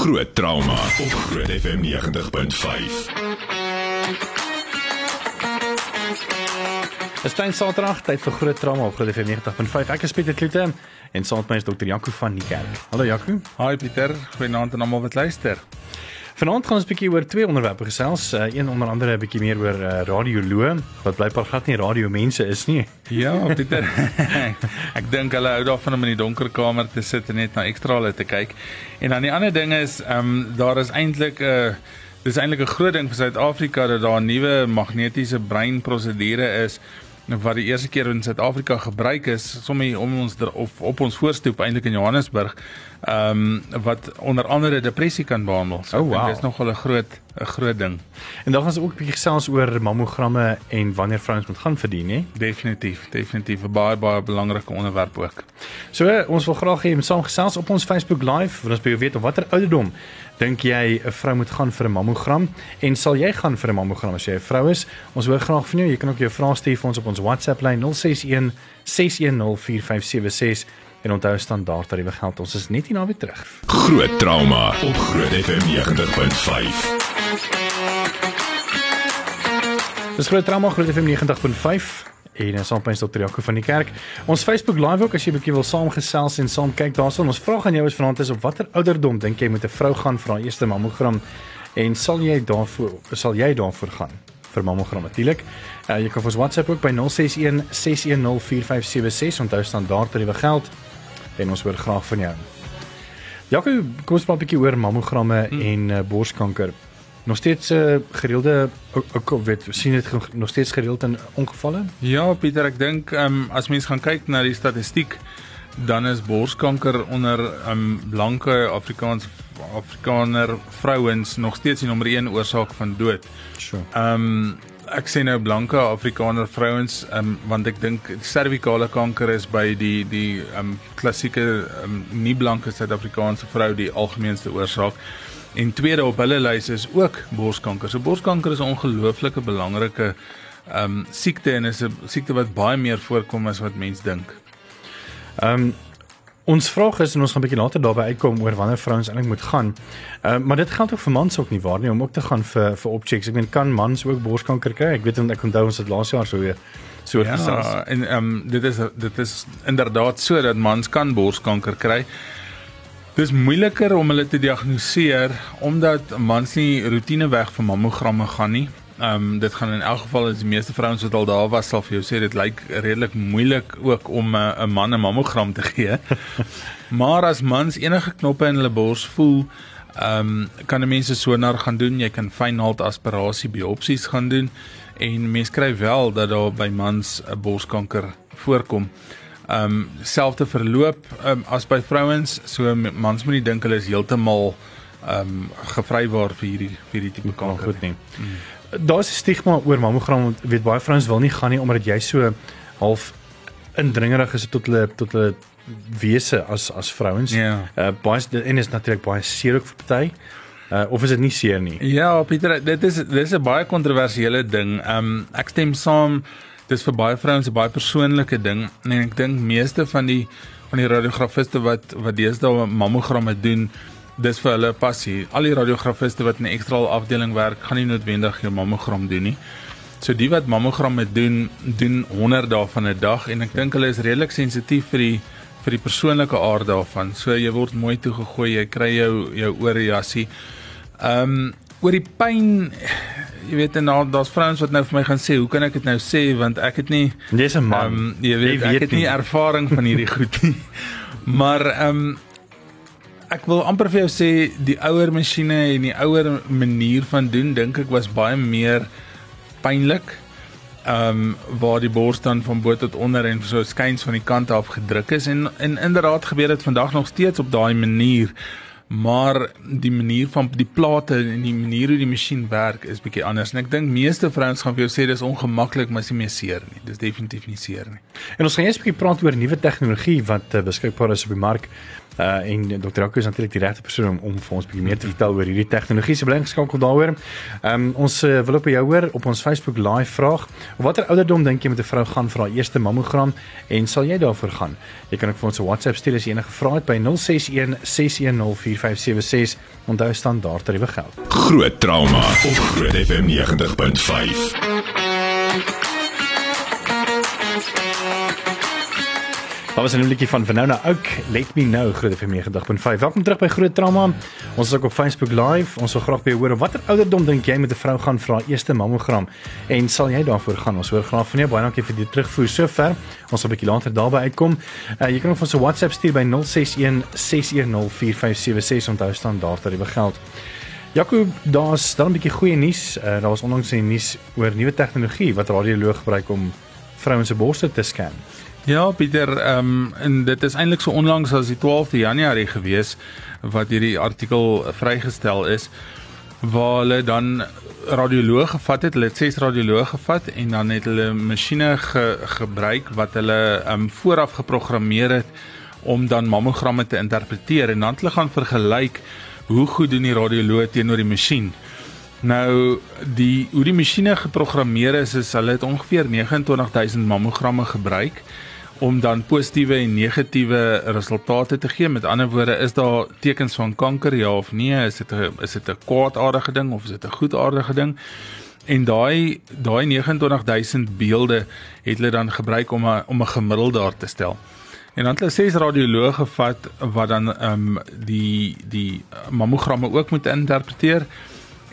Groot trauma op Groot FM 90.5. Dit is tyd Saterdag, tyd vir groot trauma op Groot FM 90.5. Ek is Pieter Kloete en saam met my is dokter Jaco van die kerk. Hallo Jaco. Hi Pieter, goeienaand aan almal wat luister. Vanaand gaan ons 'n bietjie oor twee onderwerpe gesels. Uh, een onder andere 'n bietjie meer oor uh, radioloë wat blykbaar glad nie radiomense is nie. Ja, Pieter. ek dink hulle hou daarvan om in die donker kamer te sit en net na ekstrale te kyk. En dan die ander ding is, ehm um, daar is eintlik 'n uh, dis eintlik 'n groot ding vir Suid-Afrika dat daar 'n nuwe magnetiese breinprosedure is wat die eerste keer in Suid-Afrika gebruik is, sommer om ons of op ons voorstoep eintlik in Johannesburg, ehm um, wat onder andere depressie kan behandel. So, oh, wow. Dit is nogal 'n groot 'n groot ding. En dan gaan ons ook 'n bietjie gesels oor mammogramme en wanneer vrouens moet gaan verdien, hè? Definitief, definitief 'n baie baie belangrike onderwerp ook. So ons wil graag hê jy moet saamgesels op ons Facebook Live, want ons wil weet op watter ouderdom dink jy 'n vrou moet gaan vir 'n mammogram en sal jy gaan vir 'n mammogram as jy 'n vrou is? Ons hoor graag van jou. Jy kan ook jou vrae stuur vir ons op ons WhatsApp lyn 061 610 4576 en onthou standaard tariewe geld. Ons is net hier na weer terug. Groot trauma op Groot FM 90.5. Dis groot trauma Groot FM 90.5 en ons saam met Dr. Jaco van die kerk. Ons Facebook live ook as jy 'n bietjie wil saamgesels en saam kyk daarson. Ons vra aan jou is vanaand is op watter ouderdom dink jy moet 'n vrou gaan vir haar eerste mammogram en sal jy daarvoor sal jy daarvoor gaan vir mammogram natuurlik. Uh, jy kan vir ons WhatsApp ook by 061 610 4576 onthou standaard tariewe geld en ons hoor graag van jou. Jaco, kom ons praat 'n bietjie oor mammogramme hmm. en uh, borskanker. Nog steeds 'n uh, gereelde ook weet sien dit nog steeds gereeld in ongevalle? Ja, Pieter, ek dink ehm um, as mens gaan kyk na die statistiek dan is borskanker onder ehm um, blanke Afrikaans Afrikaner vrouens nog steeds die nommer 1 oorsaak van dood. Sure. Ehm um, ek sê nou blanke Afrikaner vrouens um, want ek dink servikale kanker is by die die um, klassieke um, nie blanke Suid-Afrikaanse vrou die algemeenste oorsaak. En tweede op hulle lys is ook borskanker. So borskanker is 'n ongelooflike belangrike ehm um, siekte en is 'n siekte wat baie meer voorkom as wat mense dink. Ehm um, Ons vraag is en ons gaan 'n bietjie later daarby uitkom oor wanneer vrouens eintlik moet gaan. Uh, maar dit geld ook vir mans ook nie waar nie om ook te gaan vir vir opchecks. Ek meen kan mans ook borskanker kry? Ek weet want ek onthou ons het laas jaar so weer so ja, gesels. En ehm um, dit is dit is inderdaad so dat mans kan borskanker kry. Dis moeiliker om hulle te diagnoseer omdat mans nie roetineweg vir mammogramme gaan nie. Ehm um, dit gaan in elk geval as die meeste vrouens wat al daar was sal vir jou sê dit lyk redelik moeilik ook om eh, 'n uh, man 'n mammogram te gee. maar as mans enige knoppe in hulle bors voel, ehm um, kan 'n mens 'n sonar gaan doen. Jy kan fynhaalt aspirasie biopsies gaan doen en mens kry wel dat daar by mans 'n borskanker voorkom. Ehm um, selfde verloop um, as by vrouens, so mans moet nie dink hulle is heeltemal ehm um, gevrywaar vir hierdie vir hierdie tipe kanker goed nie. Mm daar's 'n stigma oor mammogram want weet baie vrouens wil nie gaan nie omdat jy so half indringerig is tot hulle tot hulle wese as as vrouens. Ja. Uh baie en is natuurlik baie seer ook vir party. Uh of is dit nie seer nie? Ja, Pieter, dit is dit is 'n baie kontroversiële ding. Um ek stem saam dis vir baie vrouens 'n baie persoonlike ding en ek dink meeste van die van die radiografiste wat wat deesdae mammogramme doen dis vir hulle passie. Al die radiografiste wat in 'n ekstra afdeling werk, gaan nie noodwendig 'n mammogram doen nie. So die wat mammogramme doen, doen 100 dae van 'n dag en ek dink hulle is redelik sensitief vir die vir die persoonlike aard daarvan. So jy word mooi toegegooi, jy kry jou jou oorreaksie. Ehm um, oor die pyn jy weet en nou daar's vrouens wat nou vir my gaan sê, hoe kan ek dit nou sê want ek het nie Dis 'n man. Um, jy weet, jy weet ek het nie, nie ervaring van hierdie goed nie. Maar ehm um, ek wil amper vir jou sê die ouer masjiene en die ouer manier van doen dink ek was baie meer pynlik. Ehm um, waar die bors dan van bo tot onder en so skuins van die kant af gedruk is en en inderdaad gebeur dit vandag nog steeds op daai manier. Maar die manier van die plate en die manier hoe die masjien werk is bietjie anders en ek dink meeste vrouens gaan vir jou sê dis ongemaklik maar is nie meer seer nie. Dis definitief nie seer nie. En ons gaan eers 'n bietjie praat oor nuwe tegnologie wat uh, beskikbaar is op die mark. Uh en Dr. Akku is natuurlik die regte persoon om om vir ons bietjie meer te vertel oor hierdie tegnologie. Se bly geskakel daaroor. Ehm um, ons uh, wil op jou hoor op ons Facebook live vraag. Watter ouderdom dink jy met 'n vrou gaan vir haar eerste mammogram en sal jy daarvoor gaan? Jy kan ook vir ons 'n WhatsApp stuur as jy enige vrae het by 061 610 4576. Onthou standaard tariewe geld. Groot trauma op Groot FM 90.5. Daar was 'n liedjie van Venona ook, Let Me Know Groot FM 90.5. Welkom terug by Groot Trauma. Ons is ook op Facebook Live. Ons wil graag by jou hoor watter ouderdom dink jy met 'n vrou gaan vir haar eerste mammogram en sal jy daarvoor gaan? Ons hoor graag van jou. Baie dankie vir die terugvoer sover. Ons sal 'n bietjie later daarby uitkom. Uh, jy kan ook ons WhatsApp stuur by 061 610 4576 onthou staan daar dat dit geld. Jaco, daar's dan 'n bietjie goeie nuus. Uh, daar was onlangs 'n nuus oor nuwe tegnologie wat radioloog gebruik om vrouens se borste te scan. Ja, Pieter, ehm um, en dit is eintlik so onlangs as die 12de Januarie gewees wat hierdie artikel vrygestel is waar hulle dan radioloog gevat het, hulle het ses radioloog gevat en dan het hulle masjiene ge, gebruik wat hulle ehm um, vooraf geprogrammeer het om dan mammogramme te interpreteer en dan hulle gaan vergelyk hoe goed doen die radioloog teenoor die masjien. Nou die hoe die masjiene geprogrammeer is is hulle het ongeveer 29000 mammogramme gebruik om dan positiewe en negatiewe resultate te gee. Met ander woorde, is daar tekens van kanker ja of nee? Is dit 'n is dit 'n kwaadaardige ding of is dit 'n goedaardige ding? En daai daai 29000 beelde het hulle dan gebruik om 'n om 'n gemiddeld daar te stel. En dan het hulle ses radioloë gevat wat dan ehm um, die die mammogramme ook moet interpreteer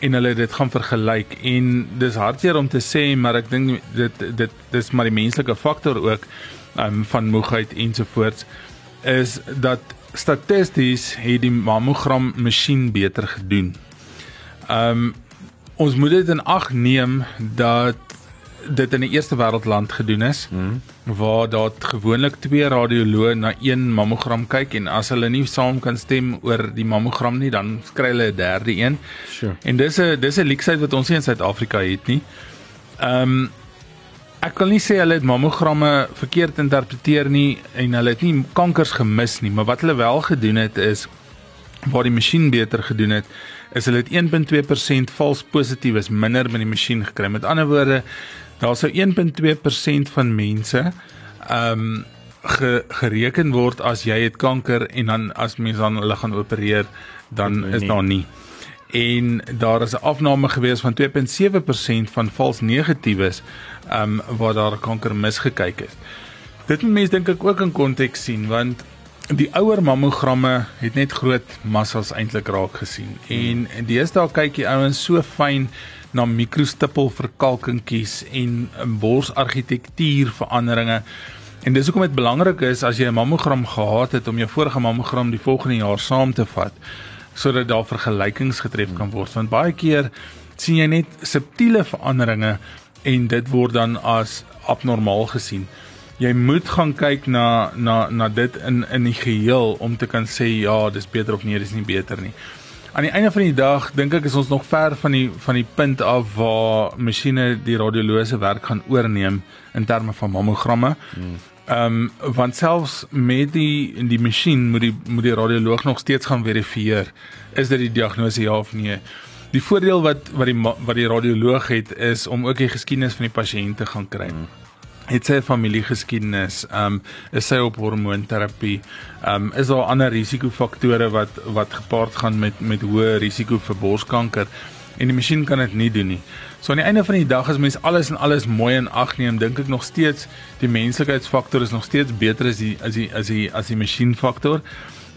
en hulle dit gaan vergelyk en dis hartseer om te sê maar ek dink dit dit dis maar die menslike faktor ook um, van moegheid ensovoorts is dat statisties het die mammogram masjien beter gedoen. Um ons moet dit in ag neem dat dit in 'n eerste wêreld land gedoen is hmm. Waar daar gewoonlik twee radioloë na een mammogram kyk en as hulle nie saam kan stem oor die mammogram nie dan kry hulle 'n derde een. Sure. En dis 'n dis 'n leksheid wat ons nie in Suid-Afrika het nie. Um Ek kan nie sê hulle het mammogramme verkeerd interpreteer nie en hulle het nie kankers gemis nie, maar wat hulle wel gedoen het is waar die masjien beter gedoen het, is hulle het 1.2% vals positief is minder met die masjien gekry. Met ander woorde, daar sou 1.2% van mense ehm um, ge, gereken word as jy het kanker en dan as mense dan hulle gaan opereer, dan is daar nie. en daar is 'n afname gewees van 2.7% van vals negatiefs um waar daar kanker misgekyk is. Dit moet mense dink ek ook in konteks sien want die ouer mammogramme het net groot massas eintlik raak gesien. En deesdae kyk die ouens so fyn na mikrostippel verkalkingkies en borsargitektuur veranderinge en dis hoekom dit belangrik is as jy 'n mammogram gehad het om jou vorige mammogram die volgende jaar saam te vat sodat daar vergelykings getref kan word want baie keer sien jy net subtiele veranderinge en dit word dan as abnormaal gesien. Jy moet gaan kyk na na na dit in in die geheel om te kan sê ja, dis beter of nee, dis nie beter nie. Aan die einde van die dag dink ek is ons nog ver van die van die punt af waar masjiene die radiologiese werk gaan oorneem in terme van mammogramme. Ehm um, want selfs met die in die masjien moet die moet die radioloog nog steeds gaan verifieer is dit die diagnose ja of nee. Die voordeel wat wat die wat die radioloog het is om ook die geskiedenis van die pasiënt te gaan kry. Hmm. Het sy familiegeskiedenis, ehm um, is sy op hormoonterapie, ehm um, is daar ander risikofaktore wat wat gepaard gaan met met hoë risiko vir borskanker en die masjien kan dit nie doen nie. So aan die einde van die dag as mens alles en alles mooi in ag neem, dink ek nog steeds die menslikheidsfaktor is nog steeds beter as die as die as die as die masjienfaktor.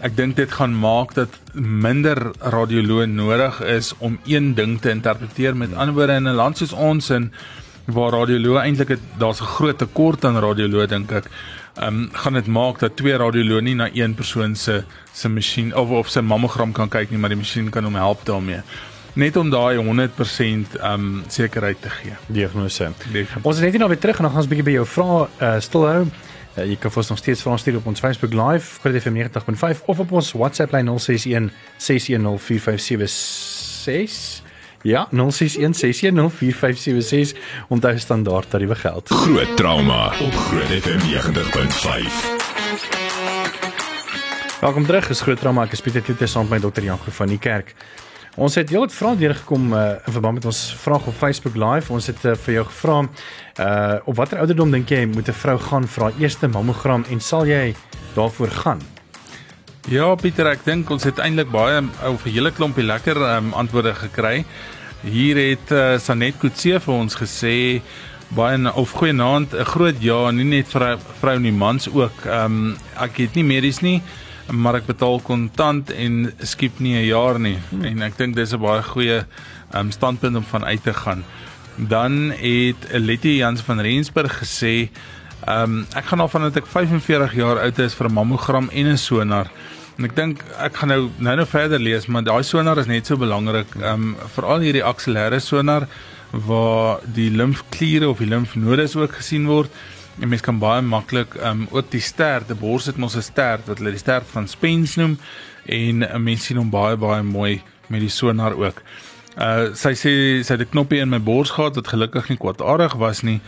Ek dink dit gaan maak dat minder radioloë nodig is om een ding te interpreteer met ander woorde in 'n land soos ons in waar radioloë eintlik daar's 'n groot tekort aan radioloë dink ek. Ehm um, gaan dit maak dat twee radioloë nie na een persoon se se masjien of of sy mammogram kan kyk nie, maar die masjien kan hom help daarmee net om daai 100% um sekerheid te gee. Diagnose. Ons is net nou weer terug en dan gaan ons 'n bietjie by jou vra uh, stilhou. Uh, jy kan vir ons nog steeds vra stuur op ons Facebook live vir FM 90.5 of op ons WhatsApp lyn 061 6104576. Ja, 0616104576 onthou standaard tariewe geld. Groot trauma op Groot FM 90.5. Welkom terug, is Groot Trauma. Ek is Pieter Kloete saam met my dokter Janko van die kerk. Ons het heelwat vrae deurgekom uh, in verband met ons vraag op Facebook Live. Ons het uh, vir jou gevra uh op watter ouderdom dink jy moet 'n vrou gaan haar eerste mammogram en sal jy daarvoor gaan? Ja, Pieter, ek dink ons het eintlik baie of 'n hele klompie lekker um, antwoorde gekry. Hier het uh, Sanet Kutse vir ons gesê baie of goeienaand, 'n groot ja, nie net vir vrou en mans ook. Ehm um, ek het nie medies nie, maar ek betaal kontant en skiep nie 'n jaar nie. Hmm. En ek dink dis 'n baie goeie ehm um, standpunt om van uit te gaan. Dan het Letty Jans van Rensburg gesê, ehm um, ek gaan al vandat ek 45 jaar oud is vir 'n mammogram en 'n sonar. En ek dink ek gaan nou nou nou verder lees, maar daai sonar is net so belangrik. Ehm um, veral hierdie akselêre sonar waar die limfkliere of die limfnodes ook gesien word. En mens kan baie maklik um ook die stert, die bors het mos 'n stert wat hulle die stert van Spence noem en uh, mens sien hom baie baie mooi met die sonar ook. Uh sy sê sy het 'n knoppie in my bors gehad wat gelukkig nie kwaadaardig was nie.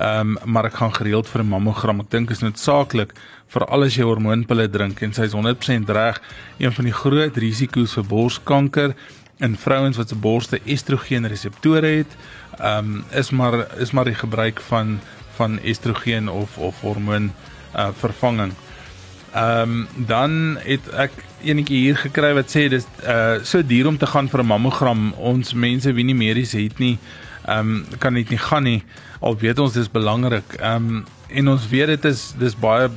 Um maar ek gaan gereeld vir 'n mammogram. Ek dink is noodsaaklik vir al as jy hormoonpille drink en sy is 100% reg. Een van die groot risiko's vir borskanker in vrouens wat se borste estrogen reseptore het, ehm um, is maar is maar die gebruik van van estrogen of of hormoon uh vervanging. Ehm um, dan het ek enetjie hier gekry wat sê dis uh so duur om te gaan vir 'n mammogram. Ons mense wie nie medies het nie, ehm um, kan dit nie gaan nie. Al weet ons dis belangrik. Ehm um, en ons weet dit is dis baie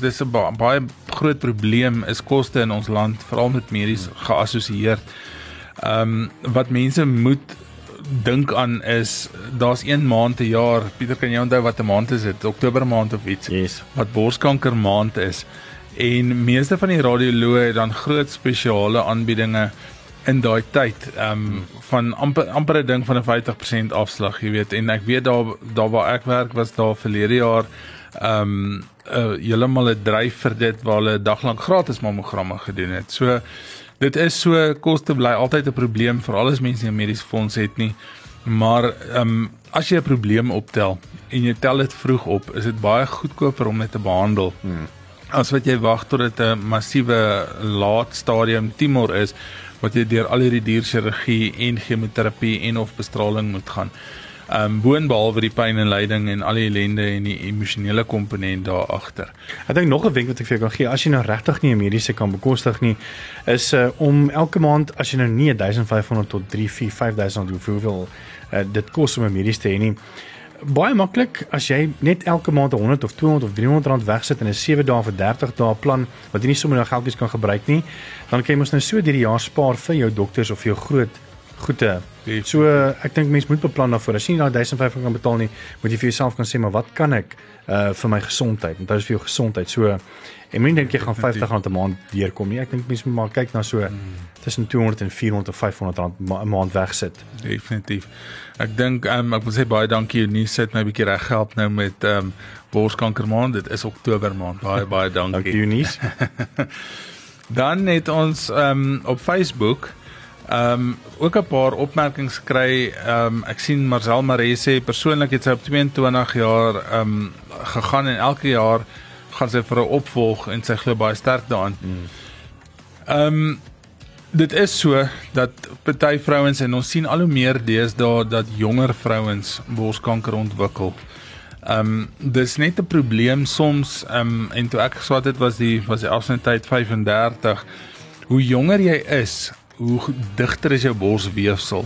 dis 'n baie groot probleem is koste in ons land veral met medies geassosieer. Ehm um, wat mense moet dink aan is daar's een maand per jaar. Pieter, kan jy onthou wat 'n maand is dit? Oktober maand of iets? Yes. Wat borskanker maand is. En meeste van die radioloë het dan groot spesiale aanbiedinge in daai tyd. Ehm um, van amper amper 'n ding van 'n 50% afslag, jy weet. En ek weet daar daar waar ek werk was daar verlede jaar ehm um, uh, heeltemal 'n dryf vir dit waar hulle daglank gratis mammogramme gedoen het. So dit is so koste bly altyd 'n probleem vir alles mense nie 'n mediese fonds het nie. Maar ehm um, as jy 'n probleem optel en jy tel dit vroeg op, is dit baie goedkoper om dit te behandel. Hmm. As wat jy wag tot dit 'n massiewe laat stadium tumor is wat jy deur al hierdie dierchirurgie en chemoterapie en of bestraling moet gaan um boonbehalwe die pyn en lyding en al die ellende en die emosionele komponent daar agter. Ek dink nog 'n wenk wat ek vir jou kan gee as jy nou regtig nie 'n mediese kan bekostig nie, is uh om elke maand as jy nou nie 1500 tot 3 4 5000 hoeveel uh, dit kos om 'n medies te hê nie. Baie maklik as jy net elke maand 100 of 200 of 300 rand wegsit in 'n 7 dae vir 30 dae plan wat jy nie sommer nou geldjies kan gebruik nie, dan kan jy mos nou so deur die jaar spaar vir jou dokters of jou groot goede. So ek dink mense moet beplan daarvoor. As jy nie daai 1500 kan betaal nie, moet jy vir jouself kan sê maar wat kan ek uh vir my gesondheid? Want dit is vir jou gesondheid. So en mense dink jy gaan 50 rand 'n maand deurkom nie. Ek dink mense moet maar kyk na so hmm. tussen 200 en 400 of 500 rand 'n maand wegsit. Definitief. Ek dink um, ek wil sê baie dankie Eunice sit my 'n bietjie reg gehelp nou met um borskanker maand. Dit is Oktober maand. Baie baie dankie. dankie Eunice. Dan het ons um op Facebook Ehm um, ook 'n paar opmerkings kry. Ehm um, ek sien Marcel Maree sê persoonlik het sy op 22 jaar ehm um, gegaan en elke jaar gaan sy vir 'n opvolg en sy glo baie sterk daaraan. Hmm. Ehm um, dit is so dat party vrouens en ons sien al hoe meer deesdae dat jonger vrouens borskanker ontwikkel. Ehm um, dis net 'n probleem soms ehm um, en toe ek geswat het was die was die afsnitheid 35. Hoe jonger jy is, hoe digter is jou borsweefsel.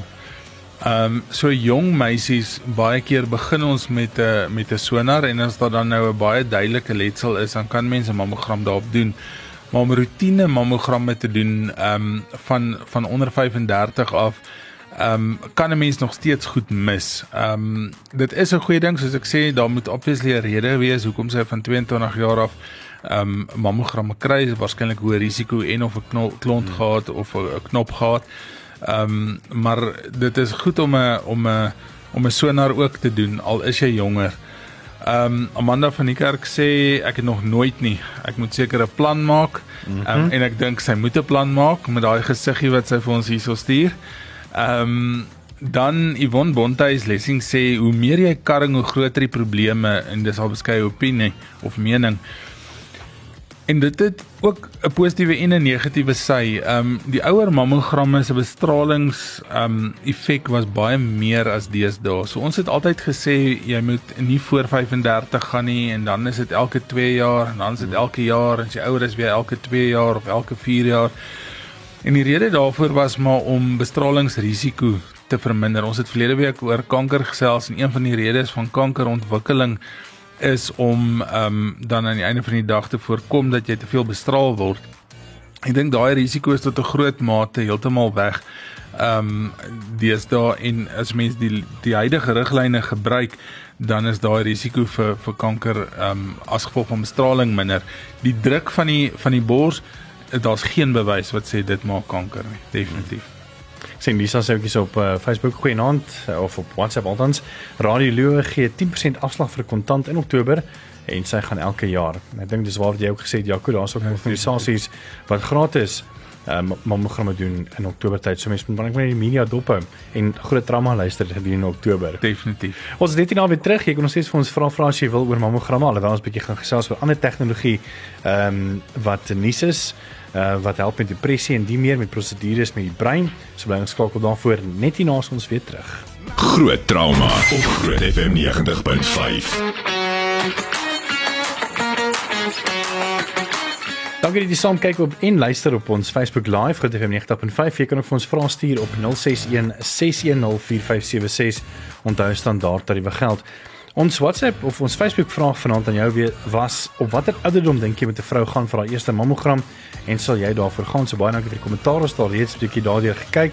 Ehm um, so jong meisies baie keer begin ons met 'n met 'n sonar en as daar dan nou 'n baie duidelike letsel is, dan kan mense 'n mammogram daarop doen. Maar om roetine mammogramme te doen ehm um, van van onder 35 af ehm um, kan 'n mens nog steeds goed mis. Ehm um, dit is 'n goeie ding soos ek sê, daar moet obviously 'n rede wees hoekom sy van 22 jaar af ehm um, mammogramme kry is waarskynlik hoë risiko en of 'n klont hmm. gehad of 'n knop gehad. Ehm um, maar dit is goed om 'n om 'n om 'n sonar ook te doen al is jy jonger. Ehm um, Amanda van die kerk sê ek het nog nooit nie. Ek moet seker 'n plan maak. Ehm um, en ek dink sy moet 'n plan maak met daai gesiggie wat sy vir ons hierso stuur. Ehm um, dan Yvonne Bontuis lessing sê hoe meer jy karring hoe groter die probleme en dis al beskeie opinie of mening. En dit het ook 'n positiewe en 'n negatiewe sy. Ehm um, die ouer mammogramme se bestralings ehm um, effek was baie meer as deesdae. So ons het altyd gesê jy moet nie voor 35 gaan nie en dan is dit elke 2 jaar en dan is dit elke jaar en as jy ouer is weer elke 2 jaar of elke 4 jaar. En die rede daarvoor was maar om bestralingsrisiko te verminder. Ons het verlede week oor kanker gesels en een van die redes van kankerontwikkeling is om ehm um, dan aan die einde van die dag te voorkom dat jy te veel bestraal word. Ek dink daai risiko is tot 'n groot mate heeltemal weg. Ehm um, deesdae en as mens die die huidige riglyne gebruik, dan is daai risiko vir vir kanker ehm um, as gevolg van bestraling minder. Die druk van die van die bors, daar's geen bewys wat sê dit maak kanker nie, definitief. Hmm sien Lisa sê ookies op uh, Facebook goeienaand uh, of op WhatsApp altans Radio Lewe gee 10% afslag vir kontant in Oktober en sy gaan elke jaar. Ek dink dis waar jy ook gesê het Jaco daar's ook organisasies wat gratis um, mammogramme doen in Oktober tyd. So mense moet net die media dop hou en groot trauma luister gedurende Oktober. Definitief. Ons het net nou weer terug. Jy kan ons sê vir ons vra vra as jy wil oor mammogramme alhoewel ons bietjie gaan gesels oor ander tegnologie ehm um, wat nuus is uh, wat help met depressie en die meer met prosedures met die brein. So bly ons skakel daarvoor net hier na ons weer terug. Groot trauma op Groot FM 90.5. Dankie dat jy saam kyk op en luister op ons Facebook Live Groot FM 90.5. Jy kan ook vir ons vrae stuur op 061 610 4576. Onthou standaard tariewe geld. Ons WhatsApp of ons Facebook vraag vanaand aan jou weer was op watter ouderdom dink jy met 'n vrou gaan vir haar eerste mammogram en sal jy daarvoor gaan? So baie dankie vir die kommentaar. Ons het al reeds 'n bietjie daardeur gekyk.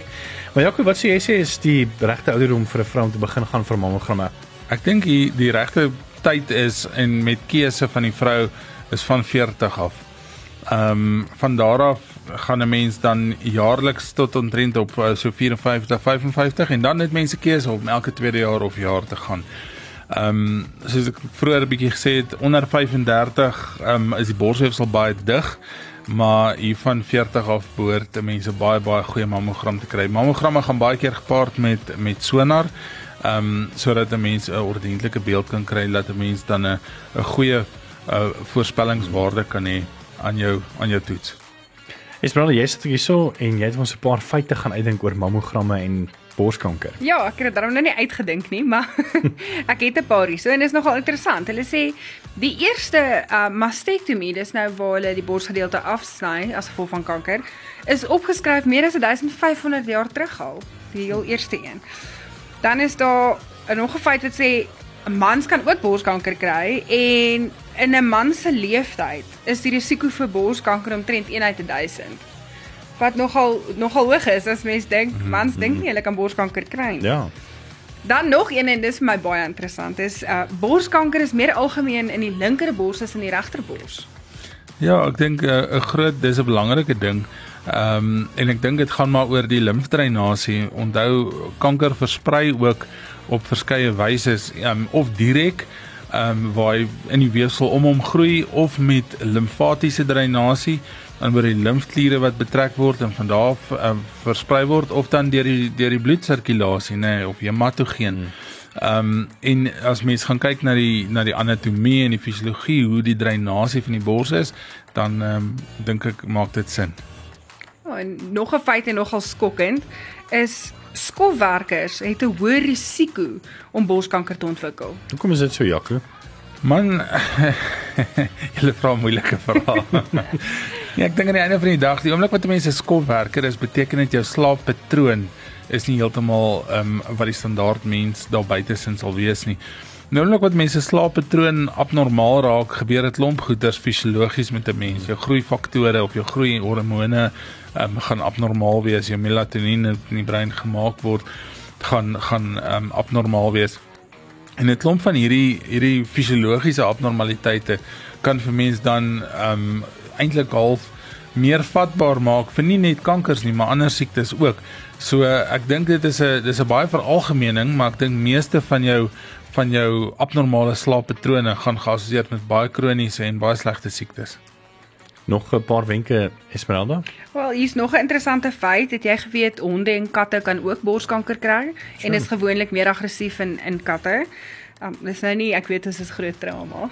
Maar Jaco, wat sê jy sê is die regte ouderdom vir 'n vrou om te begin gaan vir mammogramme? Ek dink die die regte tyd is en met keuse van die vrou is van 40 af. Ehm um, van daar af gaan 'n mens dan jaarliks tot omtrent op eh, so 54 55 en dan het mense keuse om elke tweede jaar of jaar te gaan. Ehm um, soos ek vroeër 'n bietjie gesê het, onder 35 ehm um, is die borsweefsel baie dig, maar hier van 40 af behoort mense baie baie goeie mammogram te kry. Mammogramme gaan baie keer gepaard met met sonar ehm um, sodat 'n mens 'n ordentlike beeld kan kry dat 'n mens dan 'n 'n goeie uh, voorspellingswaarde kan hê aan jou aan jou toets. Esmeralda, jy sit hier so en jy het ons 'n paar feite gaan uitdink oor mammogramme en borskanker. Ja, ek het dit daarom nou nie uitgedink nie, maar ek het 'n paar hierso en dit is nogal interessant. Hulle sê die eerste uh, mastektomie, dis nou waar hulle die borsgedeelte afsny as gevolg van kanker, is opgeskryf meer as 1500 jaar terug al, die heel eerste een. Dan is daar nog 'n feit wat sê 'n mans kan ook borskanker kry en in 'n man se lewenstyd is die risiko vir borskanker omtrent 1 uit 1000 wat nogal nogal hoog is as mens dink mm -hmm. mans dink nie hulle kan borskanker kry nie. Ja. Dan nog een en dis vir my baie interessant is uh borskanker is meer algemeen in die linker bors as in die regter bors. Ja, ek dink 'n uh, groot dis 'n belangrike ding. Ehm um, en ek dink dit gaan maar oor die limfdreinasie. Onthou kanker versprei ook op verskeie wyse um, of direk ehm um, waar hy in die weefsel om hom groei of met limfatiese dreinasie dan word die limfkliere wat betrek word en van daar af uh, versprei word of dan deur die deur die bloedsirkulasie nê nee, of hematogeen. Hmm. Ehm um, en as mens gaan kyk na die na die anatomie en die fisiologie hoe die dreinasie van die bors is, dan ehm um, dink ek maak dit sin. Oh, en nog 'n feit en nogal skokkend is skofwerkers het 'n hoër risiko om borskanker te ontwikkel. Hoekom is dit so, Jaco? Man, jy vra moeilike vrae. Ja, ek dink aan die einde van die dag, die oomblik wat mense skofwerker is, beteken dit jou slaappatroon is nie heeltemal ehm um, wat die standaard mens daar buite sin sal wees nie. Nou oomblik wat mense slaappatroon abnormaal raak, gebeur dit klomp goeters fisiologies met 'n mens. Jou groeifaktore of jou groei hormone ehm um, gaan abnormaal wees, jou melatonien in die brein gemaak word gaan gaan um, abnormaal wees. En 'n klomp van hierdie hierdie fisiologiese abnormaliteite kan vir mens dan um, eintlik half meer vatbaar maak vir nie net kankers nie, maar ander siektes ook. So ek dink dit is 'n dis 'n baie veralgemening, maar ek dink meeste van jou van jou abnormale slaappatrone gaan geassosieer met baie kroniese en baie slegte siektes. Nog 'n paar wenke Esmeralda? Wel, hier's nog 'n interessante feit, het jy geweet honde en katte kan ook borskanker kry sure. en is gewoonlik meer aggressief in in katte. Um dis nou nie ek weet dit is groot trauma.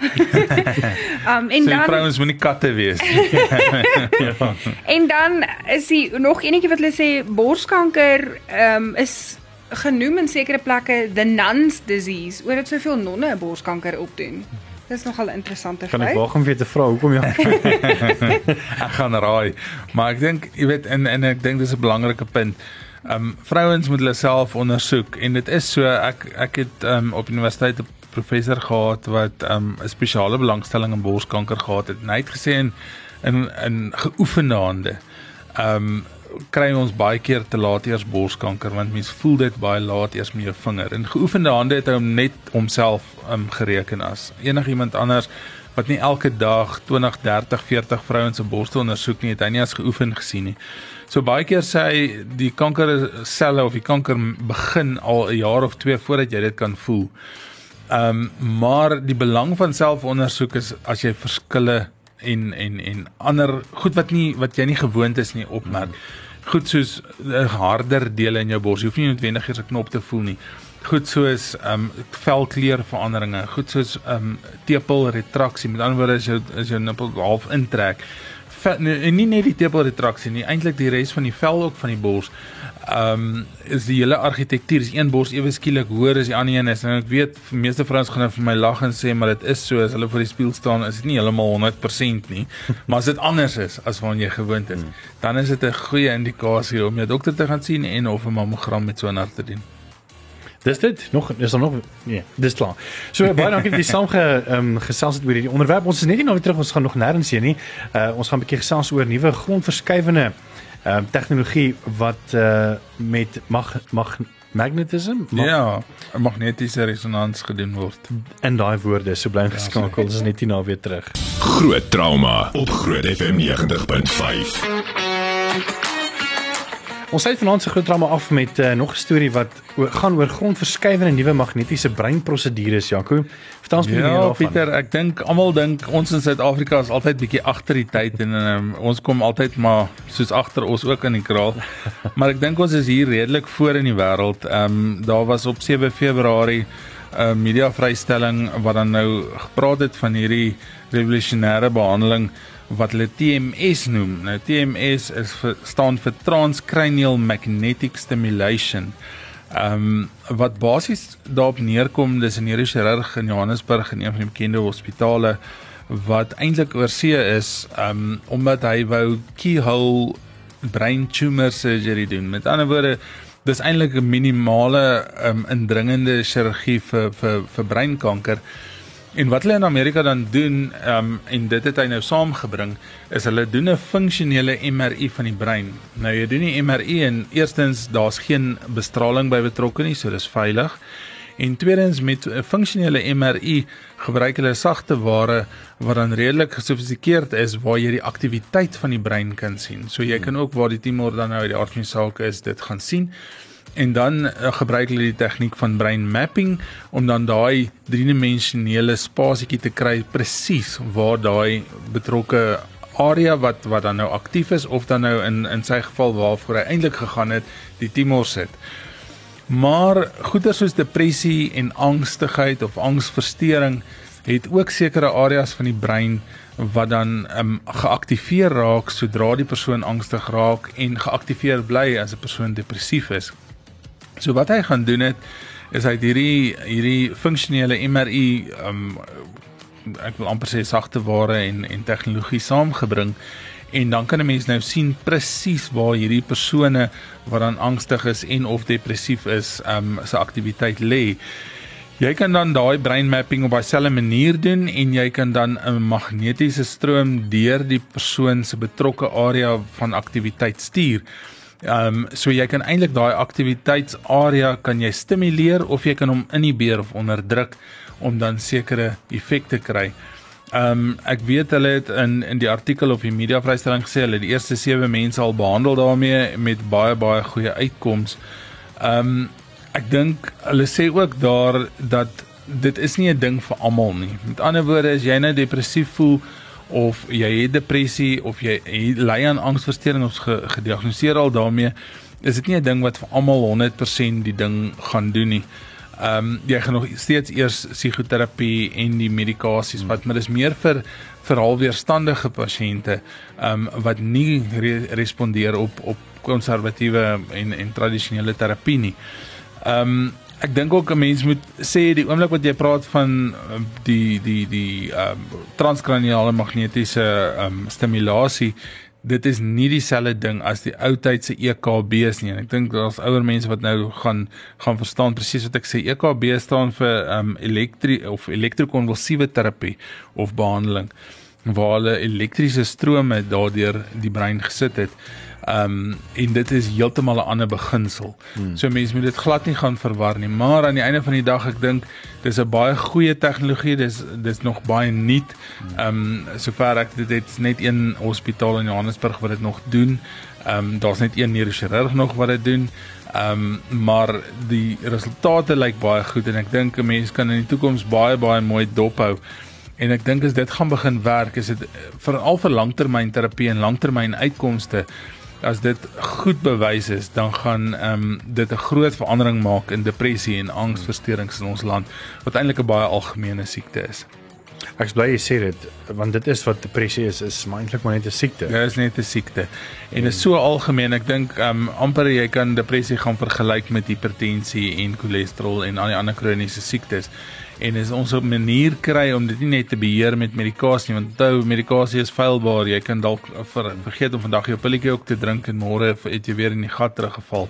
um en Sê dan vrouens moenie katte wees. En dan is die nog enetjie wat hulle sê borskanker um, is genoem in sekere plekke the nuns disease oor dit soveel nonne borskanker opdoen. Dis nogal 'n interessante Kan ek waag om weer te vra hoekom ja? ek gaan raai. Maar ek dink, jy weet, en en ek dink dis 'n belangrike punt. Um vrouens moet hulle self ondersoek en dit is so ek ek het um op universiteit 'n professor gehad wat um 'n spesiale belangstelling in borskanker gehad het. En hy het gesê in in in geoefende hande. Um kry ons baie keer te laat eers borskanker want mens voel dit baie laat eers met jou vinger. In geoefende hande het hom net homself um gereken as enigiemand anders wat nie elke dag 20, 30, 40 vrouens se borste ondersoek nie, het hy nie as geoefen gesien nie. So baie keer sê hy die kankerselle of die kanker begin al 'n jaar of 2 voordat jy dit kan voel. Ehm um, maar die belang van selfondersoek is as jy verskille en en en ander goed wat nie wat jy nie gewoond is nie opmerk. Goed soos 'n harder dele in jou bors. Jy hoef nie noodwendig eers 'n knop te voel nie. Goed soos ehm um, velkleurveranderinge, goed soos ehm um, tepel retraksie. Met ander woorde as jou as jou nippel half intrek. Vel, nee, en nie net die tepel retraksie nie, eintlik die res van die vel ook van die bors. Ehm um, is die hele argitektuur, is een bors ewe skielik hoër as die ander een is. En ek weet meeste vrouens gaan nou vir my lag en sê maar dit is so as hulle voor die spieël staan, is dit nie heeltemal 100% nie. maar as dit anders is as wat jy gewoond is, dan is dit 'n goeie indikasie om jou dokter te gaan sien en of 'n mammogram met so 'n hart te doen. Dis dit. Nog is daar nog nee, dis klaar. So baie dankie dat jy saam ge ehm um, gesels het oor hierdie onderwerp. Ons is net nie nou weer terug, ons gaan nog nêrens heen nie. Uh ons gaan 'n bietjie gesels oor nuwe grondverskywende ehm um, tegnologie wat uh met mag mag magnetism mag, Ja, magnetiese resonans gedoen word. in daai woorde so bly geskakel. Dis net nie nou weer terug. Groot trauma op Groot FM 90.5. Ons sluit vanaand se groot drama af met uh, nog 'n storie wat oor, gaan oor grondverskywende nuwe magnetiese breinprosedures, Jaco. Vertel ons bietjie meer Ja, daarvan. Pieter, ek dink almal dink ons in Suid-Afrika is altyd bietjie agter die tyd en um, ons kom altyd maar soos agter ons ook in die kraal. maar ek dink ons is hier redelik voor in die wêreld. Ehm um, daar was op 7 Februarie 'n uh, media vrystelling wat dan nou gepraat het van hierdie revolusionêre behandeling wat hulle TMS noem. Nou TMS is vir, staan vir transcranial magnetic stimulation. Ehm um, wat basies daarop neerkom dis 'n neurochirurg in Johannesburg in een van die bekende hospitale wat eintlik oorsee is ehm um, omdat hy wou keyhole brain tumor surgery doen. Met ander woorde dis eintlik 'n minimale ehm um, indringende chirurgie vir vir vir breinkanker. En wat hulle in Amerika dan doen, ehm um, en dit het hy nou saamgebring, is hulle doen 'n funksionele MRI van die brein. Nou jy doen die MRI en eerstens daar's geen bestraling by betrokke nie, so dis veilig. En tweedens met 'n funksionele MRI gebruik hulle sagte ware wat dan redelik gesofistikeerd is waar jy die aktiwiteit van die brein kan sien. So jy kan ook waar die tumor dan nou uit die aard van die saak is, dit gaan sien. En dan uh, gebruik hulle die tegniek van brain mapping om dan daai driedimensionele spasietjie te kry presies waar daai betrokke area wat wat dan nou aktief is of dan nou in in sy geval waarvoor hy eintlik gegaan het, die tumor sit. Maar goeie soos depressie en angstigheid of angsversteuring het ook sekere areas van die brein wat dan um, geaktiveer raak sodra die persoon angstig raak en geaktiveer bly as 'n persoon depressief is. So wat hy gaan doen het is hy het hierdie hierdie funksionele MRI um ek wil amper sê sagte ware en en tegnologie saamgebring en dan kan 'n mens nou sien presies waar hierdie persone wat dan angstig is en of depressief is um se aktiwiteit lê. Jy kan dan daai brain mapping op dieselfde manier doen en jy kan dan 'n magnetiese stroom deur die persoon se betrokke area van aktiwiteit stuur. Ehm um, so jy kan eintlik daai aktiwiteitsarea kan jy stimuleer of jy kan hom inhibeer of onderdruk om dan sekere effekte kry. Ehm um, ek weet hulle het in in die artikel of die media vrystelling gesê hulle die eerste 7 mense al behandel daarmee met baie baie goeie uitkomste. Ehm um, ek dink hulle sê ook daar dat dit is nie 'n ding vir almal nie. Met ander woorde as jy nou depressief voel of jy het depressie of jy, jy ly aan angsversteuring of ge, gediagnoseer al daarmee, is dit nie 'n ding wat vir almal 100% die ding gaan doen nie. Ehm um, jy gaan nog steeds eers psigoterapie en die medikasies vat, maar dis meer vir vir halweerstandige pasiënte ehm um, wat nie re respondeer op op konservatiewe en en tradisionele terapie nie. Ehm um, ek dink ook 'n mens moet sê die oomblik wat jy praat van ehm, die die die ehm um, transkraniale magnetiese ehm um, stimulasie dit is nie dieselfde ding as die ou tyd se EKB's nie. En ek dink daar's ouer mense wat nou gaan gaan verstaan presies wat ek sê. EKB staan vir ehm um, elektri of elektrokonvulsiewe terapie of behandeling waar hulle elektriese strome daardeur die brein gesit het. Um, en dit is heeltemal 'n ander beginsel. Hmm. So mense moet dit glad nie gaan verwar nie, maar aan die einde van die dag ek dink dis 'n baie goeie tegnologie, dis dis nog baie nuut. Um, sover ek dit het net een hospitaal in Johannesburg wat dit nog doen. Um, daar's net een neurochirurg nog wat dit doen. Ehm um, maar die resultate lyk baie goed en ek dink 'n mens kan in die toekoms baie baie mooi dophou. En ek dink as dit gaan begin werk, is dit veral vir langtermynterapie en langtermyn uitkomste as dit goed bewys is, dan gaan ehm um, dit 'n groot verandering maak in depressie en angsversteurings in ons land wat eintlik 'n baie algemene siekte is. Ek bly jy sê dit want dit is wat depressie is, is eintlik maar net 'n siekte. Ja, is net 'n siekte. En dit is so algemeen. Ek dink ehm um, amper jy kan depressie gaan vergelyk met hipertensie en cholesterol en al die ander kroniese siektes en is ons 'n manier kry om dit nie net te beheer met medikasie want onthou medikasie is feilbaar jy kan dalk ver, vergeet om vandag jou pilletjie ook te drink en môre het jy weer in die gat teruggeval.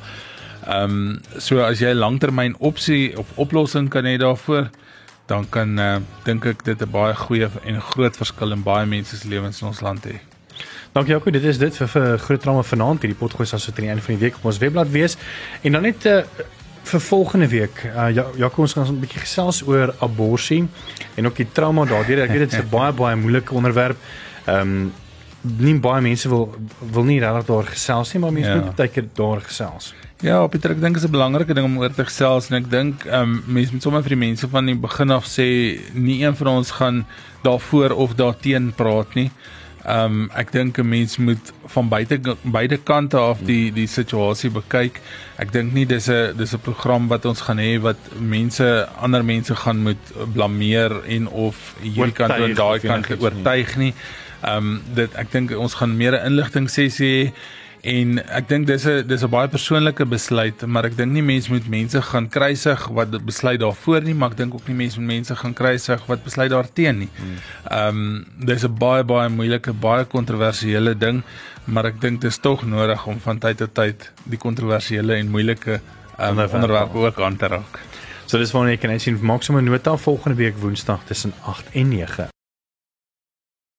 Ehm um, so as jy 'n langtermyn opsie of oplossing kan hê daarvoor dan kan uh, dink ek dit 'n baie goeie en groot verskil in baie mense se lewens in ons land hê. Dankie Jaco, dit is dit vir, vir groot drama vanaand hierdie potgoed sal so teen die einde van die week op ons webblad wees. En dan net uh, vir volgende week. Uh, ja, ja, ons gaan 'n bietjie gesels oor abortus en ook die trauma daardeur. Ek weet dit is 'n baie baie moeilike onderwerp. Ehm um, nie baie mense wil wil nie regtig daar gesels nie, maar mense ja. moet baie keer daar gesels. Ja, Pieter, ek dink dit is 'n belangrike ding om oor te gesels en ek dink ehm um, mense moet sommer vir die mense van die begin af sê nie een van ons gaan daarvoor of daarteen praat nie. Ehm um, ek dink 'n mens moet van buite beide kante af die die situasie bekyk. Ek dink nie dis 'n dis 'n program wat ons gaan hê wat mense ander mense gaan moet blameer en of hierdie kant en daai kant oortuig nie. Ehm um, dit ek dink ons gaan meer 'n inligting sessie hê En ek dink dis 'n dis 'n baie persoonlike besluit, maar ek dink nie mense moet mense gaan kruisig wat besluit daarvoor nie, maar ek dink ook nie mense moet mense gaan kruisig wat besluit daarteen nie. Hmm. Ehm um, dis 'n baie baie moeilike, baie kontroversiële ding, maar ek dink dit is tog nodig om van tyd tot tyd die kontroversiële en moeilike um, onderwerpe ook aan te raak. So dis wanneer jy kan sien maak sommer nota volgende week Woensdag tussen 8 en 9.